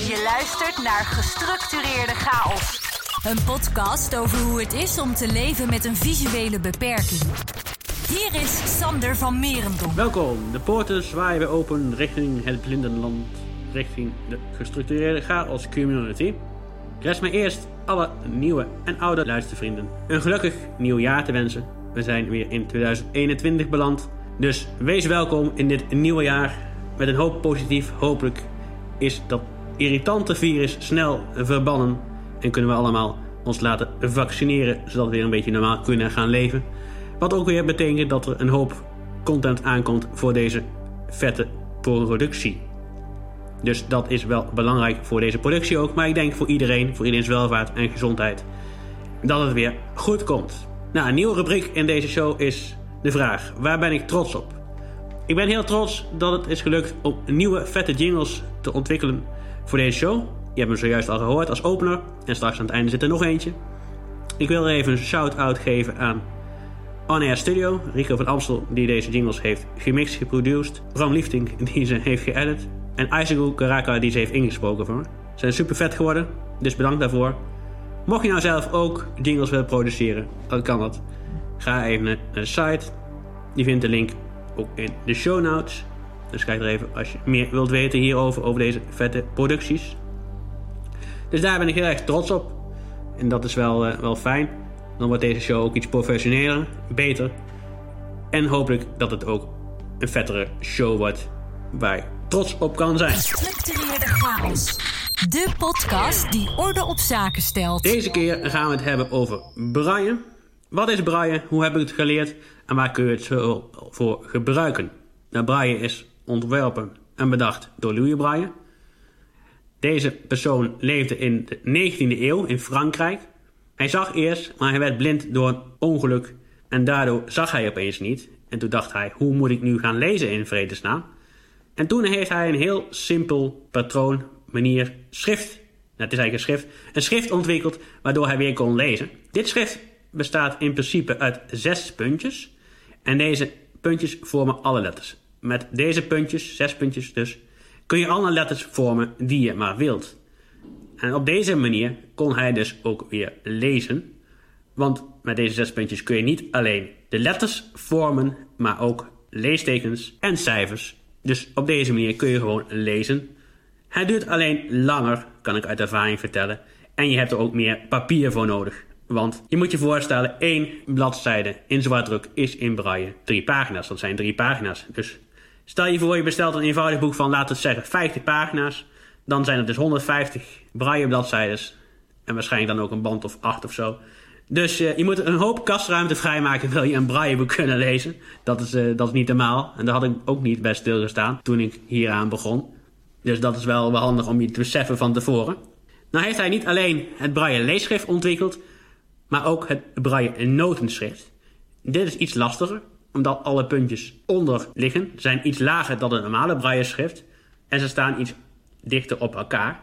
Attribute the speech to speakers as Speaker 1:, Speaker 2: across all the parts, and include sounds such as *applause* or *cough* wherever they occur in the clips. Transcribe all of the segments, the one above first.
Speaker 1: Je luistert naar Gestructureerde Chaos.
Speaker 2: Een podcast over hoe het is om te leven met een visuele beperking. Hier is Sander van Merendonk.
Speaker 3: Welkom, de poorten zwaaien weer open richting het blindenland, richting de gestructureerde chaos community. Rest mij eerst alle nieuwe en oude luistervrienden een gelukkig nieuw jaar te wensen. We zijn weer in 2021 beland, dus wees welkom in dit nieuwe jaar met een hoop positief. Hopelijk is dat irritante virus snel verbannen en kunnen we allemaal ons laten vaccineren, zodat we weer een beetje normaal kunnen gaan leven. Wat ook weer betekent dat er een hoop content aankomt voor deze vette productie. Dus dat is wel belangrijk voor deze productie ook. Maar ik denk voor iedereen, voor iedereen's welvaart en gezondheid, dat het weer goed komt. Nou, een nieuwe rubriek in deze show is de vraag: waar ben ik trots op? Ik ben heel trots dat het is gelukt om nieuwe vette jingles te ontwikkelen voor deze show. Je hebt hem zojuist al gehoord als opener. En straks aan het einde zit er nog eentje. Ik wil even een shout-out geven aan On Air Studio, Rico van Amstel, die deze jingles heeft gemixt, geproduced. Bram Liefting, die ze heeft geëdit. En Isaac Karaka, die ze heeft ingesproken voor me. Ze zijn super vet geworden, dus bedankt daarvoor. Mocht je nou zelf ook jingles willen produceren, dan kan dat. Ga even naar de site. Je vindt de link ook in de show notes. Dus kijk er even als je meer wilt weten hierover, over deze vette producties. Dus daar ben ik heel erg trots op. En dat is wel, uh, wel fijn. Dan wordt deze show ook iets professioneler, beter. En hopelijk dat het ook een vettere show wordt waar je trots op kan zijn.
Speaker 2: Gestructureerde chaos. De podcast die orde op zaken stelt.
Speaker 3: Deze keer gaan we het hebben over Brian. Wat is Brian? Hoe heb ik het geleerd? En waar kun je het voor gebruiken? Nou, is ontworpen en bedacht door Louis Brian. Deze persoon leefde in de 19e eeuw in Frankrijk. Hij zag eerst, maar hij werd blind door een ongeluk. En daardoor zag hij opeens niet. En toen dacht hij, hoe moet ik nu gaan lezen in vredesnaam? En toen heeft hij een heel simpel patroon, manier, schrift. Het is eigenlijk een schrift. Een schrift ontwikkeld waardoor hij weer kon lezen. Dit schrift bestaat in principe uit zes puntjes. En deze puntjes vormen alle letters. Met deze puntjes, zes puntjes dus, kun je alle letters vormen die je maar wilt. En op deze manier kon hij dus ook weer lezen. Want met deze zes puntjes kun je niet alleen de letters vormen, maar ook leestekens en cijfers. Dus op deze manier kun je gewoon lezen. Het duurt alleen langer, kan ik uit ervaring vertellen. En je hebt er ook meer papier voor nodig. Want je moet je voorstellen, één bladzijde in zwartdruk is in braille drie pagina's. Dat zijn drie pagina's. Dus stel je voor, je bestelt een eenvoudig boek van, laten we zeggen, 50 pagina's. Dan zijn het dus 150 braille bladzijdes. En waarschijnlijk dan ook een band of 8 of zo. Dus uh, je moet een hoop kastruimte vrijmaken wil je een brailleboek kunnen lezen. Dat is, uh, dat is niet normaal. En daar had ik ook niet bij stilgestaan toen ik hieraan begon. Dus dat is wel, wel handig om je te beseffen van tevoren. Nou heeft hij niet alleen het braille leesschrift ontwikkeld, maar ook het braille notenschrift. Dit is iets lastiger, omdat alle puntjes onder liggen. Zijn iets lager dan het normale braille schrift. En ze staan iets dichter op elkaar.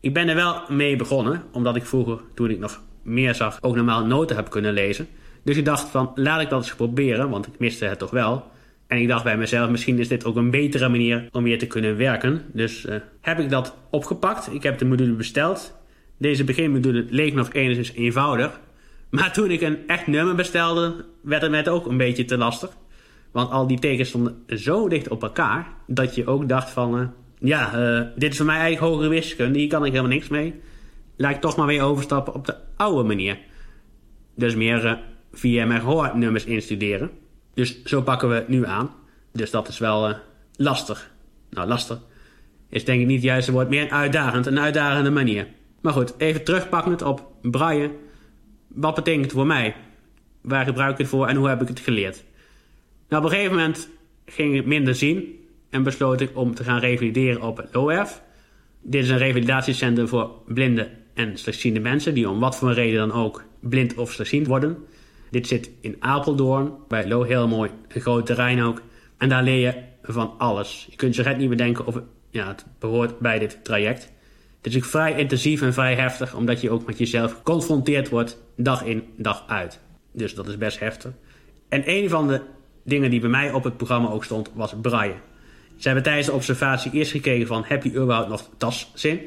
Speaker 3: Ik ben er wel mee begonnen, omdat ik vroeger, toen ik nog meer zag, ook normaal noten heb kunnen lezen. Dus ik dacht van, laat ik dat eens proberen, want ik miste het toch wel. En ik dacht bij mezelf, misschien is dit ook een betere manier om weer te kunnen werken. Dus uh, heb ik dat opgepakt. Ik heb de module besteld. Deze beginmodule leek nog enigszins eenvoudig. Maar toen ik een echt nummer bestelde, werd het net ook een beetje te lastig. Want al die tekens stonden zo dicht op elkaar, dat je ook dacht van... Uh, ja, uh, dit is voor mij eigenlijk hogere wiskunde, hier kan ik helemaal niks mee. Laat ik toch maar weer overstappen op de oude manier. Dus meer uh, via mijn gehoornummers instuderen. Dus zo pakken we het nu aan. Dus dat is wel lastig. Nou, lastig is denk ik niet het juiste woord. Meer uitdagend, een uitdagende manier. Maar goed, even terugpakkend op braille. Wat betekent het voor mij? Waar gebruik ik het voor en hoe heb ik het geleerd? Nou, op een gegeven moment ging ik minder zien en besloot ik om te gaan revalideren op het LOEF. Dit is een revalidatiecentrum voor blinde en slechtziende mensen die om wat voor reden dan ook blind of slechtziend worden. Dit zit in Apeldoorn, bij Lo, heel mooi, een groot terrein ook. En daar leer je van alles. Je kunt je net niet bedenken of het, ja, het behoort bij dit traject. Het is vrij intensief en vrij heftig, omdat je ook met jezelf geconfronteerd wordt, dag in, dag uit. Dus dat is best heftig. En een van de dingen die bij mij op het programma ook stond, was braille. Ze hebben tijdens de observatie eerst gekeken van, heb je überhaupt nog tastzin?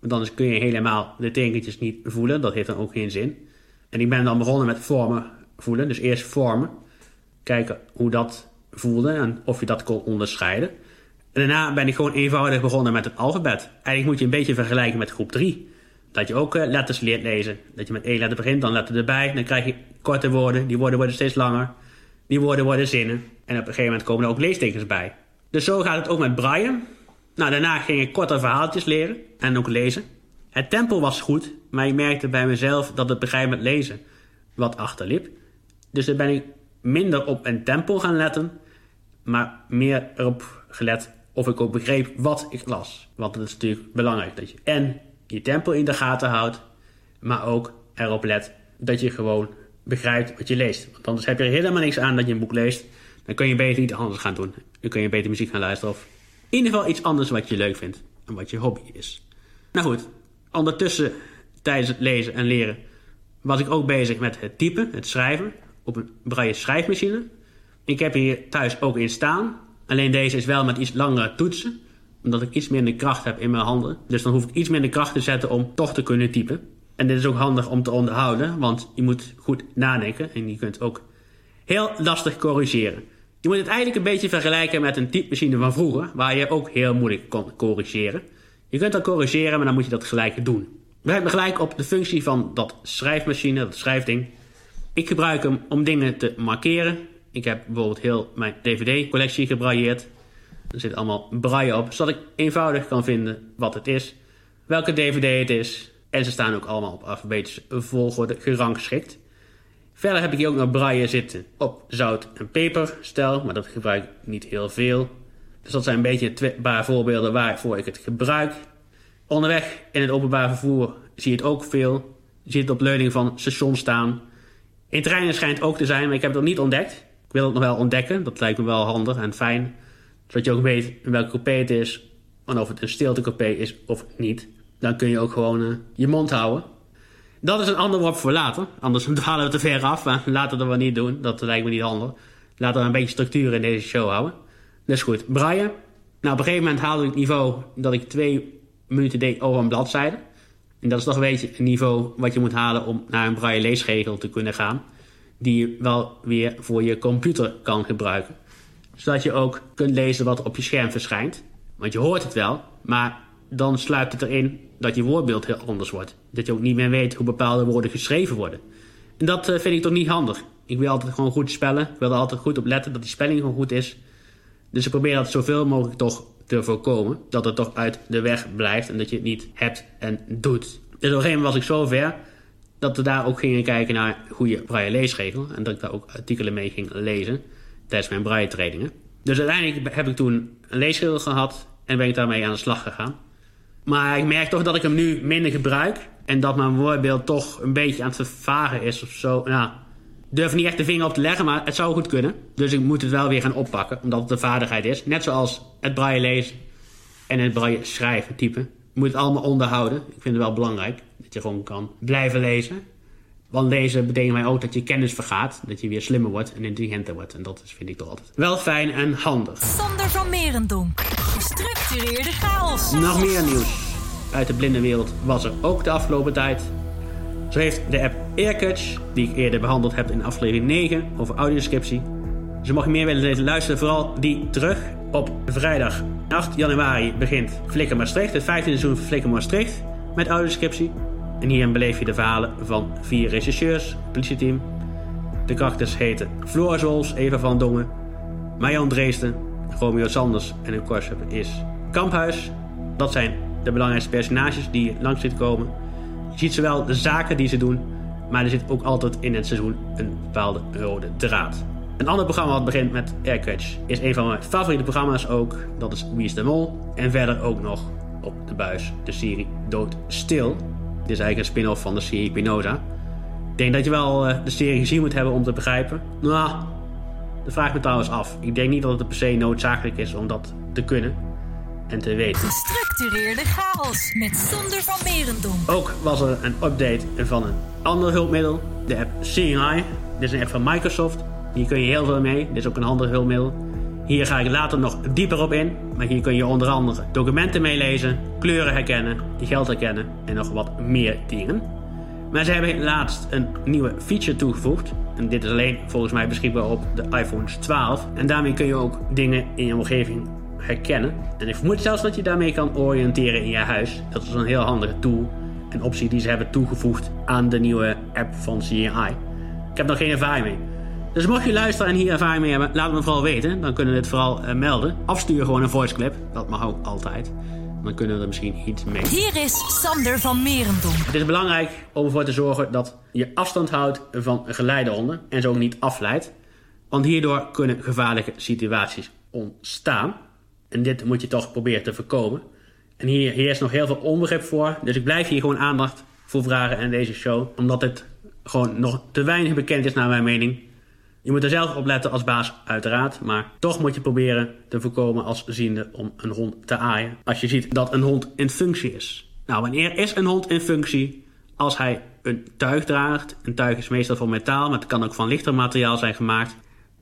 Speaker 3: Want anders kun je helemaal de tekeningetjes niet voelen. Dat heeft dan ook geen zin. En ik ben dan begonnen met vormen voelen. Dus eerst vormen. Kijken hoe dat voelde en of je dat kon onderscheiden. Daarna ben ik gewoon eenvoudig begonnen met het alfabet. Eigenlijk moet je een beetje vergelijken met groep 3. Dat je ook eh, letters leert lezen. Dat je met één letter begint, dan letter erbij. Dan krijg je korte woorden. Die woorden worden steeds langer. Die woorden worden zinnen. En op een gegeven moment komen er ook leestekens bij. Dus zo gaat het ook met Brian. Nou, daarna ging ik korte verhaaltjes leren en ook lezen. Het tempo was goed, maar ik merkte bij mezelf dat het begrijpen met lezen wat achterliep. Dus dan ben ik minder op een tempo gaan letten, maar meer erop gelet of ik ook begreep wat ik las. Want het is natuurlijk belangrijk dat je en je tempo in de gaten houdt, maar ook erop let dat je gewoon begrijpt wat je leest. Want anders heb je er helemaal niks aan dat je een boek leest. Dan kun je beter iets anders gaan doen. Dan kun je beter muziek gaan luisteren of in ieder geval iets anders wat je leuk vindt en wat je hobby is. Nou goed, ondertussen tijdens het lezen en leren was ik ook bezig met het typen, het schrijven op een braille schrijfmachine. Ik heb hier thuis ook in staan. Alleen deze is wel met iets langere toetsen, omdat ik iets minder kracht heb in mijn handen. Dus dan hoef ik iets minder kracht te zetten om toch te kunnen typen. En dit is ook handig om te onderhouden, want je moet goed nadenken en je kunt ook heel lastig corrigeren. Je moet het eigenlijk een beetje vergelijken met een typemachine van vroeger, waar je ook heel moeilijk kon corrigeren. Je kunt dat corrigeren, maar dan moet je dat gelijk doen. We hebben gelijk op de functie van dat schrijfmachine, dat schrijfding. Ik gebruik hem om dingen te markeren. Ik heb bijvoorbeeld heel mijn DVD-collectie gebrailleerd. Er zit allemaal braille op, zodat ik eenvoudig kan vinden wat het is, welke DVD het is. En ze staan ook allemaal op alfabetische volgorde gerangschikt. Verder heb ik hier ook nog braille zitten op zout- en peperstel, maar dat gebruik ik niet heel veel. Dus dat zijn een beetje twee paar voorbeelden waarvoor ik het gebruik. Onderweg in het openbaar vervoer zie je het ook veel. Je ziet het op leuning van stations staan. In treinen schijnt ook te zijn, maar ik heb het nog niet ontdekt. Ik wil het nog wel ontdekken, dat lijkt me wel handig en fijn. Zodat je ook weet in welke coupé het is en of het een stiltecoupé is of niet. Dan kun je ook gewoon uh, je mond houden. Dat is een ander woord voor later. Anders *laughs* dwalen we te ver af. Maar laten we dat niet doen. Dat lijkt me niet handig. Laten we een beetje structuur in deze show houden. Dus goed. Braille. Nou, op een gegeven moment haalde ik het niveau dat ik twee minuten deed over een bladzijde. En dat is toch een beetje een niveau wat je moet halen om naar een braille leesregel te kunnen gaan. Die je wel weer voor je computer kan gebruiken. Zodat je ook kunt lezen wat op je scherm verschijnt. Want je hoort het wel, maar dan sluipt het erin dat je woordbeeld heel anders wordt. Dat je ook niet meer weet hoe bepaalde woorden geschreven worden. En dat uh, vind ik toch niet handig. Ik wil altijd gewoon goed spellen. Ik wil er altijd goed op letten dat die spelling gewoon goed is. Dus ik probeer dat zoveel mogelijk toch te voorkomen. Dat het toch uit de weg blijft en dat je het niet hebt en doet. Dus op een gegeven moment was ik zo ver dat we daar ook gingen kijken naar goede braille leesregel. En dat ik daar ook artikelen mee ging lezen tijdens mijn braille trainingen. Dus uiteindelijk heb ik toen een leesregel gehad en ben ik daarmee aan de slag gegaan. Maar ik merk toch dat ik hem nu minder gebruik. En dat mijn woordbeeld toch een beetje aan het vervagen is of zo. Nou, durf niet echt de vinger op te leggen, maar het zou goed kunnen. Dus ik moet het wel weer gaan oppakken, omdat het een vaardigheid is. Net zoals het braille lezen en het braille schrijven, typen. Je moet het allemaal onderhouden. Ik vind het wel belangrijk dat je gewoon kan blijven lezen. Want lezen betekent mij ook dat je kennis vergaat. Dat je weer slimmer wordt en intelligenter wordt. En dat is, vind ik toch altijd wel fijn en handig.
Speaker 2: Sander van Merendonk. Gestructureerde chaos.
Speaker 3: Nog meer nieuws uit de blinde wereld was er ook de afgelopen tijd. Zo heeft de app Earcatch, die ik eerder behandeld heb in aflevering 9 over audioscriptie. Dus mocht je meer willen lezen, luister vooral die terug. Op vrijdag 8 januari begint Flikker Maastricht, het 15e seizoen van Maastricht, met audioscriptie. En hierin beleef je de verhalen van vier regisseurs, politieteam. De karakters heten Floor Zols, Eva van Dongen, Marjan Dreesden, Romeo Sanders en hun korpschef is Kamphuis. Dat zijn de belangrijkste personages die langs zitten komen. Je ziet zowel de zaken die ze doen, maar er zit ook altijd in het seizoen een bepaalde rode draad. Een ander programma wat begint met Aircatch is een van mijn favoriete programma's ook. Dat is Wie is de Mol. En verder ook nog op de buis de serie Dood Stil. Dit is eigenlijk een spin-off van de serie Pinoza. Ik denk dat je wel uh, de serie gezien moet hebben om te begrijpen. Nou, dat vraag ik me trouwens af. Ik denk niet dat het per se noodzakelijk is om dat te kunnen en te weten.
Speaker 2: Gestructureerde chaos met Sander van Merendonk.
Speaker 3: Ook was er een update van een ander hulpmiddel, de app Seeing Eye. Dit is een app van Microsoft. Hier kun je heel veel mee. Dit is ook een handig hulpmiddel. Hier ga ik later nog dieper op in, maar hier kun je onder andere documenten meelezen, kleuren herkennen, geld herkennen en nog wat meer dingen. Maar ze hebben laatst een nieuwe feature toegevoegd. En dit is alleen volgens mij beschikbaar op de iPhones 12. En daarmee kun je ook dingen in je omgeving herkennen. En ik vermoed zelfs dat je daarmee kan oriënteren in je huis. Dat is een heel handige tool. Een optie die ze hebben toegevoegd aan de nieuwe app van CI. Ik heb nog geen ervaring mee. Dus mocht je luisteren en hier ervaring mee hebben, laat het me vooral weten. Dan kunnen we het vooral uh, melden. Afstuur gewoon een voice clip. Dat mag ook altijd. Dan kunnen we er misschien iets mee.
Speaker 2: Hier is Sander van Merendom.
Speaker 3: Het is belangrijk om ervoor te zorgen dat je afstand houdt van geleidehonden. En ze ook niet afleidt. Want hierdoor kunnen gevaarlijke situaties ontstaan. En dit moet je toch proberen te voorkomen. En hier heerst nog heel veel onbegrip voor. Dus ik blijf hier gewoon aandacht voor vragen in deze show. Omdat het gewoon nog te weinig bekend is naar mijn mening. Je moet er zelf op letten als baas, uiteraard. Maar toch moet je proberen te voorkomen als ziende om een hond te aaien. Als je ziet dat een hond in functie is. Nou, wanneer is een hond in functie? Als hij een tuig draagt. Een tuig is meestal van metaal, maar het kan ook van lichter materiaal zijn gemaakt.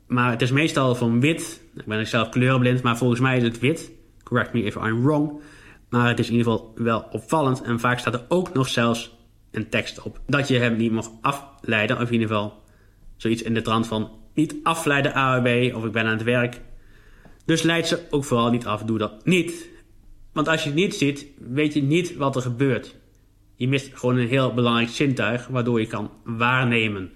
Speaker 3: Maar het is meestal van wit. Ik ben zelf kleurenblind, maar volgens mij is het wit. Correct me if I'm wrong. Maar het is in ieder geval wel opvallend. En vaak staat er ook nog zelfs een tekst op. Dat je hem niet mag afleiden. Of in ieder geval zoiets in de trant van niet afleiden AWB of ik ben aan het werk. Dus leid ze ook vooral niet af. Doe dat niet. Want als je het niet ziet, weet je niet wat er gebeurt. Je mist gewoon een heel belangrijk zintuig waardoor je kan waarnemen.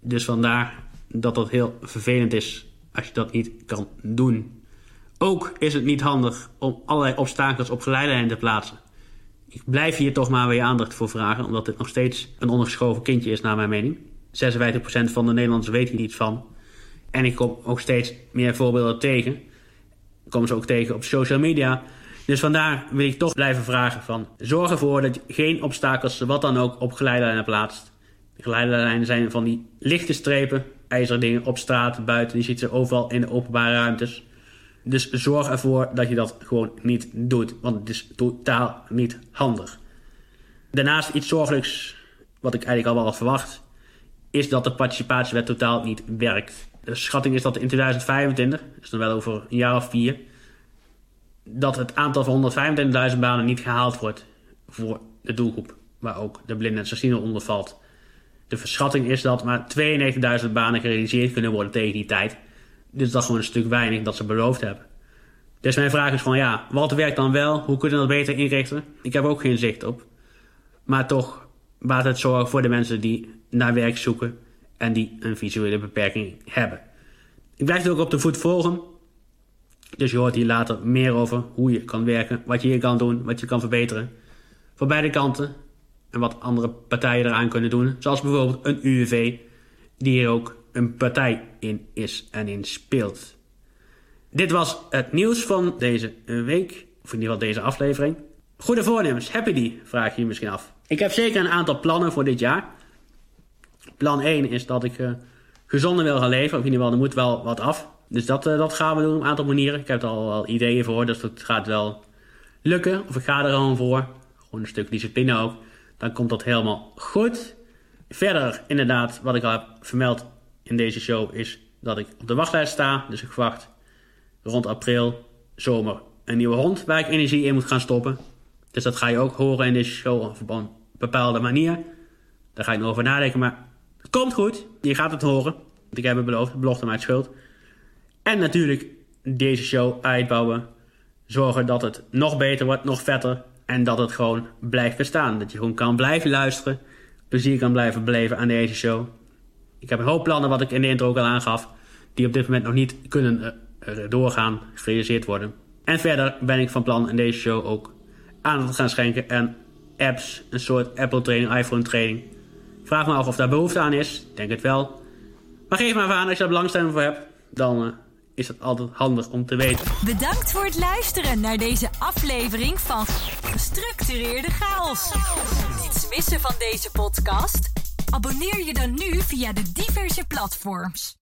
Speaker 3: Dus vandaar dat dat heel vervelend is als je dat niet kan doen. Ook is het niet handig om allerlei obstakels op geleidelijn te plaatsen. Ik blijf hier toch maar weer aandacht voor vragen, omdat dit nog steeds een ondergeschoven kindje is, naar mijn mening. 56% van de Nederlanders weet hier iets van. En ik kom ook steeds meer voorbeelden tegen. Ik kom ze ook tegen op social media. Dus vandaar wil ik toch blijven vragen van... zorg ervoor dat je geen obstakels, wat dan ook, op geleiderlijnen plaatst. De zijn van die lichte strepen, ijzeren dingen op straat, buiten. Die ziet ze overal in de openbare ruimtes. Dus zorg ervoor dat je dat gewoon niet doet. Want het is totaal niet handig. Daarnaast iets zorgelijks, wat ik eigenlijk al wel had verwacht... is dat de participatiewet totaal niet werkt. De schatting is dat in 2025, dus dan wel over een jaar of vier... dat het aantal van 125.000 banen niet gehaald wordt voor de doelgroep... waar ook de blinden en slechtzienden onder valt. De verschatting is dat maar 92.000 banen gerealiseerd kunnen worden tegen die tijd... Dus dat is gewoon een stuk weinig dat ze beloofd hebben. Dus mijn vraag is van ja, wat werkt dan wel? Hoe kunnen we dat beter inrichten? Ik heb ook geen zicht op. Maar toch zorgen voor de mensen die naar werk zoeken en die een visuele beperking hebben. Ik blijf het ook op de voet volgen. Dus je hoort hier later meer over hoe je kan werken, wat je hier kan doen, wat je kan verbeteren. Voor beide kanten. En wat andere partijen eraan kunnen doen. Zoals bijvoorbeeld een UWV, die hier ook een partij in is en in speelt. Dit was het nieuws van deze week, of in ieder geval deze aflevering. Goede voornemens, heb je die? Vraag je je misschien af. Ik heb zeker een aantal plannen voor dit jaar. Plan 1 is dat ik uh, gezonder wil gaan leven, of in ieder geval, er moet wel wat af. Dus dat, uh, dat gaan we doen op een aantal manieren. Ik heb er al wel ideeën voor, dus dat gaat wel lukken. Of ik ga er gewoon voor. Gewoon een stuk discipline ook. Dan komt dat helemaal goed. Verder, inderdaad, wat ik al heb vermeld in deze show is dat ik op de wachtlijst sta. Dus ik verwacht rond april, zomer, een nieuwe hond waar ik energie in moet gaan stoppen. Dus dat ga je ook horen in deze show op een bepaalde manier. Daar ga ik nog over nadenken, maar het komt goed. Je gaat het horen. Want ik heb het beloofd, belofte mij schuld. En natuurlijk deze show uitbouwen. Zorgen dat het nog beter wordt, nog vetter. En dat het gewoon blijft bestaan. Dat je gewoon kan blijven luisteren. Plezier kan blijven beleven aan deze show. Ik heb een hoop plannen, wat ik in de intro ook al aangaf, die op dit moment nog niet kunnen uh, doorgaan, gerealiseerd worden. En verder ben ik van plan in deze show ook aandacht gaan schenken aan apps, een soort Apple training, iPhone training. Vraag me af of daar behoefte aan is. Denk het wel. Maar geef maar aan als je daar belangstelling voor hebt. Dan uh, is het altijd handig om te weten.
Speaker 2: Bedankt voor het luisteren naar deze aflevering van Gestructureerde Chaos. Niets missen van deze podcast? Abonneer je dan nu via de diverse platforms.